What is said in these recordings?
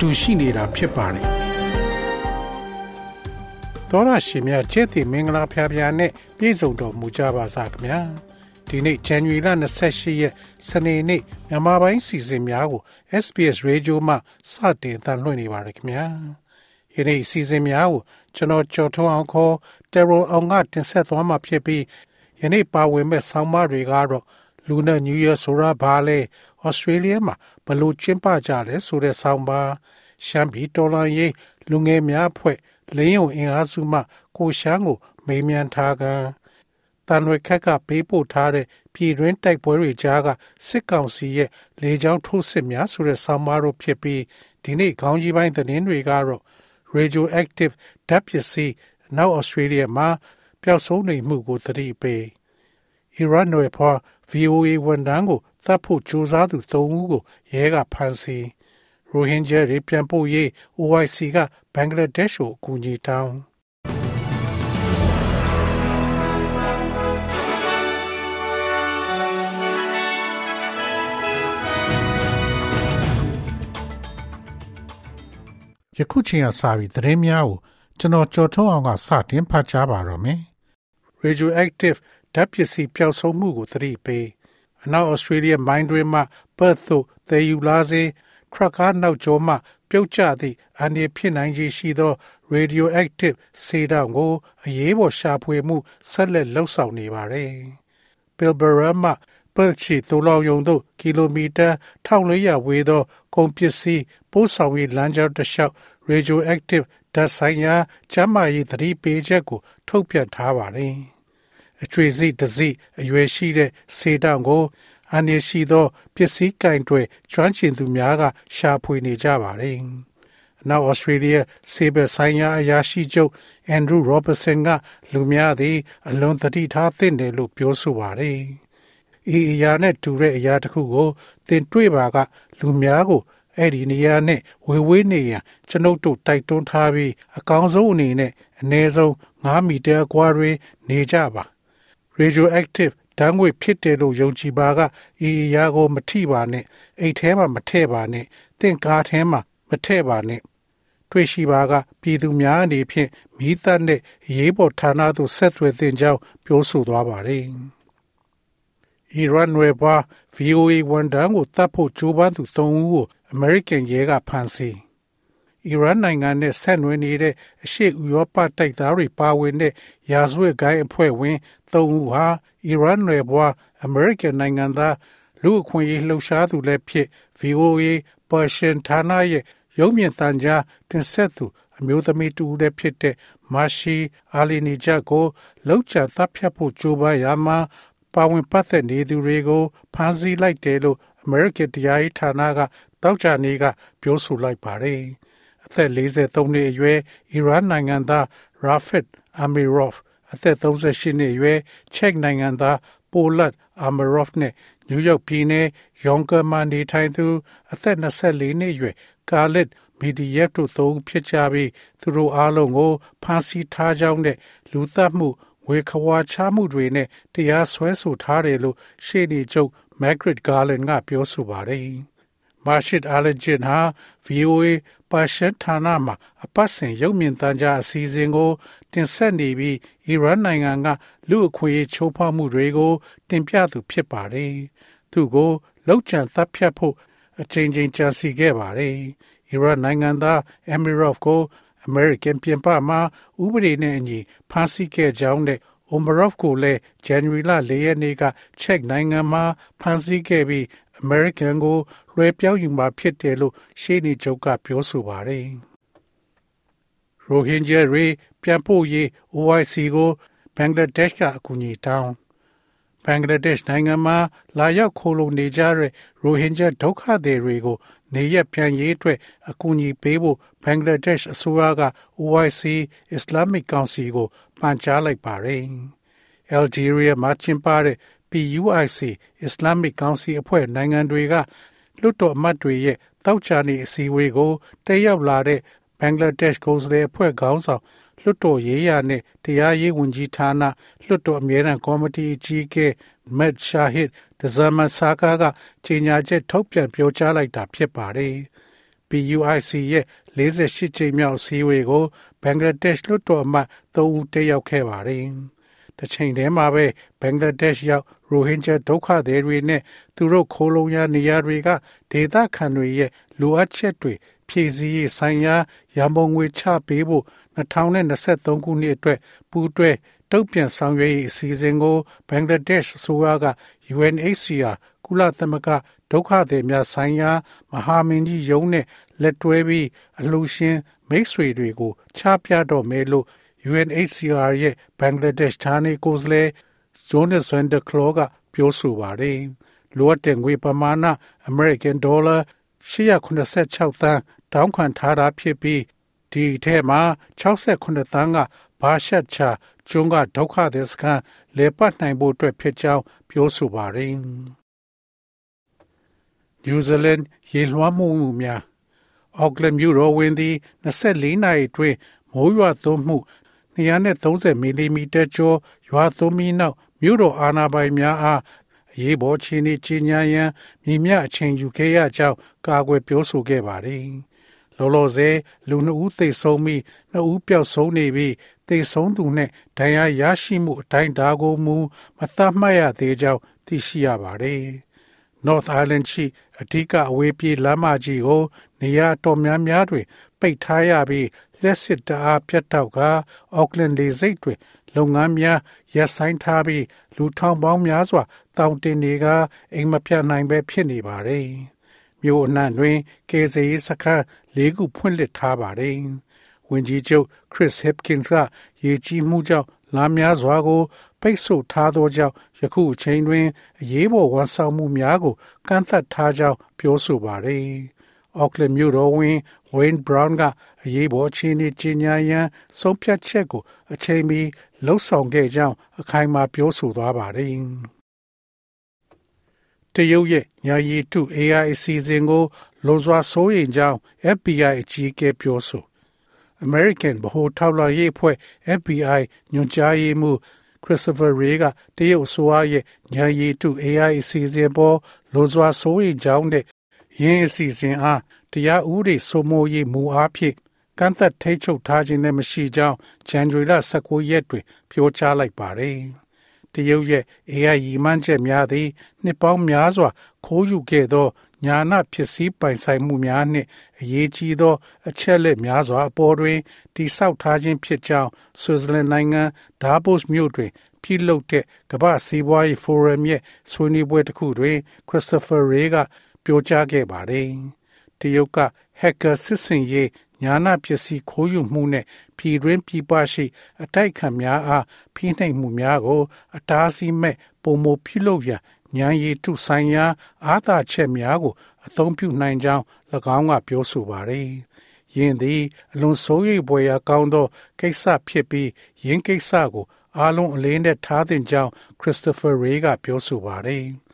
တူရှိနေတာဖြစ်ပါတယ်တော်ရရှိမြကျက်တီမင်္ဂလာဖျားဖျားနဲ့ပြည့်စုံတော်မူကြပါစားခင်ဗျာဒီနေ့ဇန်နဝါရီလ28ရက်စနေနေ့မြန်မာပိုင်းစီစဉ်များကို SPS Radio မှစတင်တန်လှည့်နေပါတယ်ခင်ဗျာယနေ့စီစဉ်များကိုကျွန်တော်ကြော်ထုံးအောင်ခေါ် Terror အောင်ကတင်ဆက်သွားမှာဖြစ်ပြီးယနေ့ပါဝင်မဲ့ဆောင်းပါးတွေကတော့ လူနဲ့ New Year ဆိုတာဘာလဲ Australia မှာဘယ်လိုကျင်းပကြလဲဆိုတဲ့ဆောင်းပါးရှမ်းပြည်တော်လှန်ရေးလူငယ်များအဖွဲ့လင်းယုံအင်အားစုမှ ကိုရှမ်းကို မေးမြန်းထားကတန်ရွက်ခက်ကပေးပို့ထားတဲ့ပြည်တွင်းတိုက်ပွဲတွေကြားကစစ်ကောင်စီရဲ့လေကြောင်းထိုးစစ်များဆိုတဲ့ဆောင်းပါးတို့ဖြစ်ပြီးဒီနေ့ခေါင်းကြီးပိုင်းသတင်းတွေကတော့ radioactive ဓာတ်ပစ္စည်းနောက် Australia မှာပျောက်ဆုံးနေမှုကိုသတိပေးအီရန်နယ်ဖွာ VOA ဝန်ထမ်းကိုတပ်ဖို့ကြိုးစားသူ၃ဦးကိုရဲကဖမ်းဆီးရိုဟင်ဂျာတွေပြန်ပို့ရေး OIC ကဘင်္ဂလားဒေ့ရှ်ကိုအကူအညီတောင်းယခုချိန်ကစပြီးသတင်းများကိုကျွန်တော်ကြော်ထုတ်အောင်ကစတင်ဖတ်ကြားပါတော့မယ်။ radioactive ဓာတ်ပစ္စည်းပျောက်ဆုံးမှုကိုသတိပေးအနောက်ဩစတြေးလျမိုင်းတွင်မှ Perth သို့သယ်ယူလာစေထရပ်ကားနောက်ကျောမှာပြုတ်ကျသည့်အန္တရာယ်ဖြစ်နိုင်ခြေရှိသော radioactive ဆေးတောင်ကို အရေးပေါ်ရှာဖွေမှုဆက်လက်လှုပ်ဆောင်နေပါသည်။ Pilbara မှ Perth ရှိသို့လောင်ယုံသို့ကီလိုမီတာ1400ဝေးသောကုန်ပစ္စည်းပို့ဆောင်ရေးလမ်းကြောင်းတစ်လျှောက် radioactive ဓာတ်ဆိုင်ရာကျန်းမာရေးသတိပေးချက်ကို ထုတ်ပြန်ထားပါတယ်။ အကျွေစီတစီအရွယ်ရှိတဲ့ဆေးတောင်ကိုအန်ရရှိသောပစ္စည်းကင်တွေကျွမ်းကျင်သူများကရှာဖွေနေကြပါတယ်။နောက်ဩစတြေးလျဆေးဘက်ဆိုင်ရာအရာရှိချုပ်အန်ဒရူးရောဘတ်ဆန်ကလူများသည် အလွန်သတိထားသင့်တယ်လို့ပြောဆိုပါတယ်။ဤအရာနဲ့တူတဲ့အရာတစ်ခုကိုသင်တွေ့ပါက လူများကိုအဲ့ဒီနေရာနဲ့ဝေဝေးနေရန်ကျွန်ုပ်တို့တိုက်တွန်းထားပြီးအကောင်းဆုံးအနေနဲ့အနည်းဆုံး9မီတာကွာတွင်နေကြပါ radioactive ဓာတ်ငွေ့ဖြစ်တယ်လို့ယုံကြည်ပါကဤအရာကို မထိပါနဲ့အိတ်ထဲမှာမထည့်ပါနဲ့တင့်ကားထဲမှာမထည့်ပါနဲ့တွေ့ရှိပါကပြည်သူများအနေဖြင့်မိသက်နဲ့ရေးပေါ်ဌာနသို့ဆက်သွယ်သင်ကြောင်းပြောဆိုသွားပါတယ်။အီရန်နယ်ပါ VOA ဝန်တန်းကိုတပ်ဖို့ကြိုးပမ်းသူ၃ဦးကိုအမေရိကန်ရဲကဖမ်းဆီး အီရန်နိုင်ငံနဲ့ဆက်နွယ်နေတဲ့အရှေ့ဥရောပတိုက်သားတွေပါဝင်တဲ့ရာဇဝတ်ဂိုင်းအဖွဲ့ဝင်၃ဦးဟာအီရန်နယ်ဘွားအမေရိကန်နိုင်ငံသားလူအခွင့်အရေးလှုပ်ရှားသူလည်းဖြစ် VOA ပါရှင်ဌာနရဲ့ရုပ်မြင်သံကြားတင်ဆက်သူအမျိုးသမီးတူလည်းဖြစ်တဲ့မာရှိအာလီနီဂျတ်ကိုလောက်ချတပ်ဖြတ်ဖို့ကြိုးပမ်းရမှာပါဝင်ပတ်သက်နေသူတွေကိုဖမ်းဆီးလိုက်တယ်လို့အမေရိကန်တရားရေးဌာနကတောက်ကြနေကပြောဆိုလိုက်ပါတယ်။ အသက်43နှစ်အရွယ်အီရန်နိုင်ငံသား Rafet Amirov အသက်38နှစ်အရွယ်ချက်နိုင်ငံသား Polat Amirov နဲ့နယူးယောက်ပြည်နယ်ယောင်ကာမှာနေထိုင်သူအသက်24နှစ်အရွယ် Khalid Mediev တို့သုံးဖြစ်ကြပြီးသူတို့အားလုံးကိုဖမ်းဆီးထားကြောင်းနဲ့လူသတ်မှုဝေခွာချမှုတွေနဲ့တရားစွဲဆိုထားတယ်လို့ရှေ့နေချုပ် Margaret Garland ကပြောဆိုပါတယ်။မာရှစ်အာလဂျင်ဟာ VOA ပါရှန်ဌာနမှာအပတ်စဉ်ရုပ်မြင်သံကြားအစီအစဉ်ကို တင်ဆက်နေပြီးအီရန်နိုင်ငံကလူအခွင့်အရေးချိုးဖောက်မှုတွေကို တင်ပြသူဖြစ်ပါတယ်။သူကိုလောက်ချန်သတ်ဖြတ်ဖို့အချိန်ချင်းကြံစီခဲ့ပါတယ်။အီရန်နိုင်ငံသား Emirov ကို American ပြင်ပမှာဥပဒေနဲ့အညီဖမ်းဆီးခဲ့ကြောင်းနဲ့ Omarov ကိုလည်း January လ၄ရက်နေ့က Czech နိုင်ငံမှာဖမ်းဆီးခဲ့ပြီး American ကိုလွှဲပြောင်းယူမှာဖြစ်တယ်လို့ရှေ့နေချုပ်ကပြောဆိုပါတယ်။ Rohingya တွေပြန်ပို့ရေး OIC ကိုဘင်္ဂလားဒေ့ရှ်ကအကူအညီတောင်းဘင်္ဂလားဒေ့ရှ်နိုင်ငံမှာလာရောက်ခိုးလုံနေကြတဲ့ရိုဟင်ဂျာဒုက္ခသည်တွေကို နေရက်ပြန်ရေးအတွက်အကူအညီပေးဖို့ဘင်္ဂလားဒေ့ရှ်အစိုးရက OIC Islamic Council ကိုပန်ကြားလိုက်ပါတယ်။ Algeria မှာကျင်းပတဲ့ PUIC Islamic Council အဖွဲ့နိုင်ငံတွေကလွှတ်တော်အမတ်တွေရဲ့တောက်ချာနေအစည်းအဝေးကိုတက်ရောက်လာတဲ့ဘင်္ဂလားဒေ့ရှ်ကိုယ်စားလှယ်အဖွဲ့ခေါင်းဆောင်လွှတ်တော်ရေးရာနဲ့တရားရေးဝန်ကြီးဌာနလွှတ်တော်အမြဲတမ်းကော်မတီအကြီးအကဲမက်ရှာဟစ်ဒဇမန်ဆာကာကကြီးညာချက်ထုတ်ပြန်ပြောကြားလိုက်တာဖြစ်ပါတယ်။ PUIC ရဲ့48ကြိမ်မြောက်အစည်းအဝေးကိုဘင်္ဂလားဒေ့ရှ်လွှတ်တော်အမတ်3ဦးတက်ရောက်ခဲ့ပါတယ်။တစ်ချိန်တည်းမှာပဲဘင်္ဂလားဒေ့ရှ်ရောက် ရိုဟင်ဂျာဒုက္ခသည်တွေနဲ့သူတို့ခိုးလုံရနေရာတွေကဒေသခံတွေရဲ့လိုအပ်ချက်တွေဖြည့်ဆည်းရေးဆိုင်ရာရန်ပုံငွေချပေးဖို့2023ခုနှစ်အတွက်ပူးတွဲတုံ့ပြန်ဆောင်ရွက်ရေးအစီအစဉ်ကိုဘင်္ဂလားဒေ့ရှ်အစိုးရက UNHCR ကုလသမဂ္ဂဒုက္ခသည်များဆိုင်ရာမဟာမင်းကြီးယုံနဲ့လက်တွဲပြီးအလှူရှင်မိတ်ဆွေတွေကိုချပြတော့မယ်လို့ UNHCR ရဲ့ဘင်္ဂလားဒေ့ရှ်ဌာနေကိုယ်စားလှယ် Jonas van der Klaauw ကပြောဆိုပါတယ်။လိုအပ်တဲ့ငွေပမာဏ American Dollar 886သန်းတောင်းခံထားတာဖြစ်ပြီးဒီထဲမှာ68သန်းကဘာရှတ်ချာကျွန်းကဒုက္ခသည်စခန်းလေပတ်နိုင်ဖို့အတွက်ဖြစ်ကြောင်းပြောဆိုပါတယ်။ New Zealand ရေလွှမ်းမှုမှုများအော့ကလန်မြို့တော်ဝင်သည်24နာရီအတွင်းမိုးရွာသွန်းမှု230မီလီမီတာကျော်ရွာသွန်းပြီးနောက် မြို့တော်အာဏာပိုင်များအားအရေးပေါ်ခြေနေကြီးညာရန်မြင်မြအချိန်ယူခဲ့ရကြောင်းကာကွယ်ပြောဆိုခဲ့ပါတယ်။လောလောဆယ်လူနှစ်ဦးသေဆုံးပြီးနှစ်ဦးပျောက်ဆုံးနေပြီးသေဆုံးသူနဲ့ဒဏ်ရာရရှိမှုအတိုင်းဒါကိုမူမသတ်မှတ်ရသေးကြောင်းသိရှိရပါတယ်။ North Island ရှိအဓိကအဝေးပြေးလမ်းမကြီးကို နေရာတော်များများတွင် ပိတ်ထားရပြီးလက်စစ်တအားပြတ်တောက်ကအော့ကလန်လေဆိပ်တွင် လုပ်ငန်းများရပ်ဆိုင်းထားပြီးလူထောင်ပေါင်းများစွာတောင်တင်တွေကအိမ်မပြတ်နိုင်ပဲဖြစ်နေပါတယ်။မြို့အနှံ့တွင်ကယ်ဆယ်ရေးစခန်း၄ခုဖွင့်လှစ်ထားပါတယ်။ဝင်ကြီးချုပ် Chris Hipkins ကရေကြီးမှုကြောင့်လမ်းများစွာကိုပိတ်ဆို့ထားသောကြောင့်ယခုအချိန်တွင်အရေးပေါ်ဝန်ဆောင်မှုများကိုကန့်သတ်ထားကြောင်းပြောဆိုပါတယ်။ အော့ကလန်မြို့တော်ဝင် Wayne Brown ကအရေးပေါ်အခြေအနေကြီးညာရန်ဆုံးဖြတ်ချက်ကိုအချိန်မီလှုပ်ဆောင်ခဲ့ကြောင်းအခိုင်အမာပြောဆိုသွားပါတယ်။တရုတ်ရဲ့ညာရီတု AI အစီအစဉ်ကိုလွန်စွာစိုးရိမ်ကြောင်း FBI အကြီးအကဲပြောဆို American ဗဟိုထောက်လှမ်းရေးအဖွဲ့ FBI ညွှန်ကြားရေးမှူး Christopher Wray ကတရုတ်အစိုးရရဲ့ညာရီတု AI အစီအစဉ်ပေါ်လွန်စွာစိုးရိမ်ကြောင်းနဲ့ ယင်းအစီအစဉ်အားတရားဥပဒေစိုးမိုးရေးမူအားဖြင့်ကန့်သက်ထိချုပ်ထားခြင်းနဲ့မရှိကြောင်းဇန်နဝါရီလ19ရက်တွင်ပြောကြားလိုက်ပါတယ်။တရုတ်ရဲ့ AI ရည်မှန်းချက်များသည်နှစ်ပေါင်းများစွာခိုးယူခဲ့သောညာနာဖြစ်စည်းပိုင်ဆိုင်မှုများနှင့်အရေးကြီးသော အချက်လက်များစွာအပေါ်တွင်တိဆောက်ထားခြင်းဖြစ်ကြောင်းဆွစ်ဇာလန်နိုင်ငံဒါဗို့စ်မြို့တွင်ပြုလုပ်တဲ့ကမ္ဘာစီးပွားရေးဖိုရမ်ရဲ့ဆွေးနွေးပွဲတစ်ခုတွင်ခရစ္စတိုဖာရေက ပြောကြားခဲ့ပါတယ်။တရုတ်ကဟက်ကာစစ်စင်ရေးညာနာပစ္စည်းခိုးယူမှုနဲ့ပြည်တွင်းပြည်ပရှိ အတိုက်ခံများအားဖိနှိပ်မှုများကို အတားအဆီးမဲ့ပုံမပြုလုပ်ရန်ဉာဏ်ရည်ထုဆိုင်ရာအာသာချက်များကို အသုံးပြုနိုင်ကြောင်း၎င်းကပြောဆိုပါတယ်။ယင်းသည်အလွန်ဆိုးရိမ်ပွေရာကောင်းသောကိစ္စဖြစ်ပြီးယင်းကိစ္စကိုအားလုံးအလေးနဲ့ထားသင့်ကြောင်းခရစ္စတိုဖာရေကပြောဆိုပါတယ်။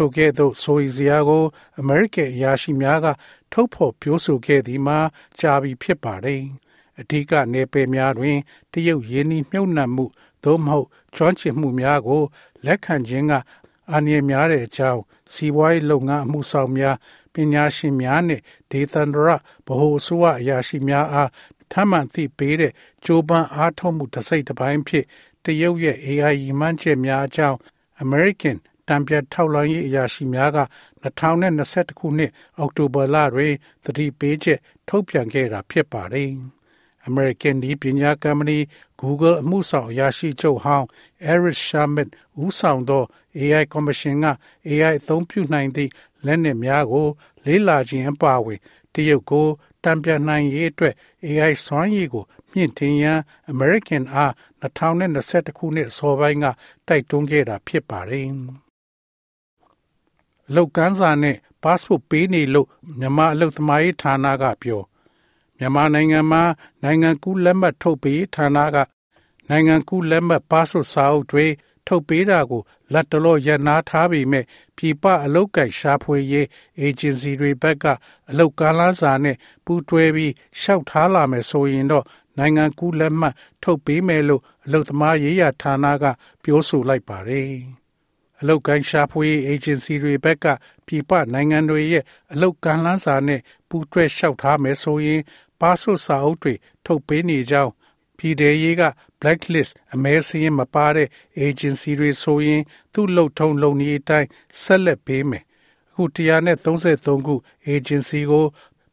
ထို့ကဲ့သို့ဆိုရီစရာကိုအမေရိကန်အရာရှိများက ထုတ်ဖော်ပြောဆိုခဲ့သည်မှာကြာပြီဖြစ်ပါတယ်။အဓိကနေပယ်များတွင်တရုတ်ရင်းနှီးမြှုပ်နှံမှုသို့မဟုတ်ကျွမ်းကျင်မှုများကို လက်ခံခြင်းကအန္တရာယ်များတဲ့အကြောင်းစီးပွားရေးလုပ်ငန်းအမှုဆောင်များပညာရှင်များနဲ့ဒေသန္တရဗဟိုအစိုးရအရာရှိများအားထမှန်သိပေးတဲ့ကြိုးပမ်းအားထုတ်မှုတစ်စိတ်တစ်ပိုင်းဖြစ်တရုတ်ရဲ့ AI ရည်မှန်းချက်များအကြောင်း American တံပြတ်ထောက်လှမ်းရေးအရာရှိများက2021ခုနှစ်အောက်တိုဘာလတွင်သတိပေးချက်ထုတ်ပြန်ခဲ့တာဖြစ်ပါတယ်။ American ဒီပညာကုမ္ပဏီ Google အမှုဆောင်အရာရှိချုပ်ဟောင်း Eric Schmidt ဦးဆောင်သော AI ကော်မရှင်က AI အသုံးပြုနိုင်သည့်လက်နက်များကို လေးလာခြင်းအပါအဝင်တရုတ်ကိုတံပြန်နိုင်ရေးအတွက် AI စွမ်းရည်ကိုမြင့်တင်ရန် American အား2021ခုနှစ်အစောပိုင်းကတိုက်တွန်းခဲ့တာဖြစ်ပါတယ်။ အလုတ်ကန်းစာနဲ့ passport ပေးနေလို့မြန်မာအလုတ်သမားရေးဌာနကပြောမြန်မာနိုင်ငံမှာနိုင်ငံကူးလက်မှတ်ထုတ်ပေးဌာနကနိုင်ငံကူးလက်မှတ် passport စာအုပ်တွေထုတ်ပေးတာကိုလက်တလောရနာထားပေမဲ့ပြည်ပအလုတ်ကိုက်ရှာဖွေရေးအေဂျင်စီတွေဘက်ကအလုတ်ကလားစာနဲ့ပူးတွဲပြီးရှောက်ထားလာမယ်ဆိုရင်တော့နိုင်ငံကူးလက်မှတ်ထုတ်ပေးမယ်လို့အလုတ်သမားရေးရာဌာနကပြောဆိုလိုက်ပါတယ်။ အလုတ်ကိုင်းရှာဖွေအေဂျင်စီတွေဘက်ကပြည်ပနိုင်ငံတွေရဲ့အလုတ်ကမ်းလန်းစာနဲ့ပူးတွဲလျှောက်ထားမယ်ဆိုရင်ပါဆွတ်စာအုပ်တွေထုတ်ပေးနေကြောင်းပြည်ထောင်ရေးက blacklist အမဲစရင်မပါတဲ့ agency တွေဆိုရင် သူ့လှုပ်ထုံလုံနည်းအတိုင်းဆက်လက်ပေးမယ်အခု133ခု agency ကို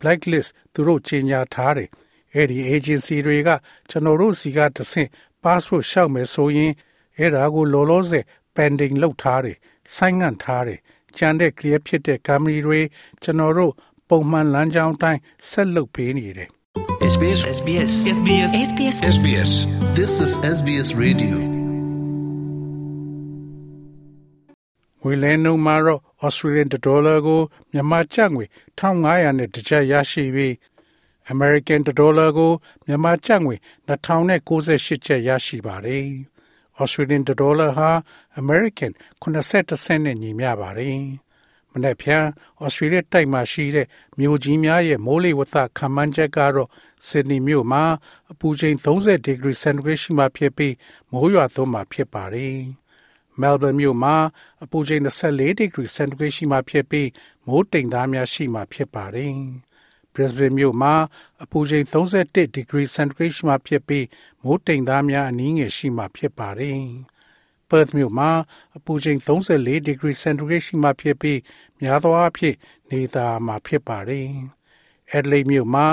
blacklist သူတို့ကြီးညာထားတယ်အဲ့ဒီ agency တွေကကျွန်တော်တို့စီကတဆင့် passport ရှောက်မယ်ဆိုရင်အဲ့ဒါကိုလောလောဆယ် pending လုပ်ထားတယ်ဆိုင်းငံ့ထားတယ်ကြံတဲ့ clear ဖြစ်တဲ့ company တွေကျွန်တော်တို့ပုံမှန်လမ်းကြောင်းတိုင်းဆက်လုပ်ပေးနေတယ် SBS SBS SBS SBS SBS This is SBS Radio. ငွေလဲနှုန်းမှာတော့ Australian dollar ကိုမြန်မာကျပ်ငွေ1500နဲ့တစ်ကျပ်ရရှိပြီး American dollar ကိုမြန်မာကျပ်ငွေ2098ကျပ်ရရှိပါတယ်။ Australian dollar ဟာ American 80စနစ်နဲ့ညီမျှပါတယ်။မနေ့ဖြန်ဩစတြေးလျတိုက်မှာရှိတဲ့မြို့ကြီးများရဲ့မိုးလေဝသခန့်မှန်းချက်ကတော့ဆစ်ဒနီမြို့မှာအပူချိန်30ဒီဂရီစင်တီဂရိတ်ရှိမှဖြစ်ပြီးမိုးရွာသွန်းမှာဖြစ်ပါတယ်။ Melbourne မြို့မှာအပူချိန်24ဒီဂရီစင်တီဂရိတ်ရှိမှဖြစ်ပြီးမိုးတိမ်သားများရှိမှဖြစ်ပါတယ်။ Brisbane မြို့မှာအပူချိန်31ဒီဂရီစင်တီဂရိတ်ရှိမှဖြစ်ပြီး မိုးတိမ်သားများအနည်းငယ်ရှိမှဖြစ်ပါတယ်။ Perth မြို့မှာအပူချိန်34ဒီဂရီစင်တီဂရိတ်ရှိမှဖြစ်ပြီးများသောအားဖြင့်နေသားမှာဖြစ်ပါတယ်။ Adelaide မြို့မှာ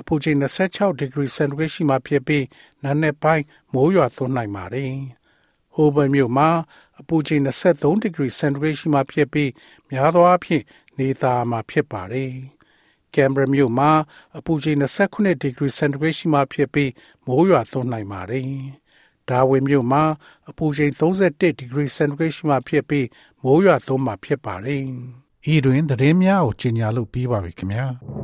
အပူချိန်26ဒီဂရီစင်တီဂရိတ်ရှိမှဖြစ်ပြီးနာနဲ့ပိုင်းမိုးရွာသွန်းနိုင်ပါတယ်။ Hobart မြို့မှာအပူချိန်23ဒီဂရီစင်တီဂရိတ်ရှိမှဖြစ်ပြီးများသောအားဖြင့်နေသားမှာဖြစ်ပါတယ်။ Canberra မြို့မှာအပူချိန်29ဒီဂရီစင်တီဂရိတ်ရှိမှဖြစ်ပြီးမိုးရွာသွန်းနိုင်ပါတယ်။ဒါဝင်မြို့မှာအပူချိန်31ဒီဂရီစင်တီဂရိတ်ရှိမှဖြစ်ပြီးမိုးရွာသွန်းမှာဖြစ်ပါတယ်။ဤတွင်သတင်းများကိုကြီးညာလို့ပြီးပါပြီခင်ဗျာ။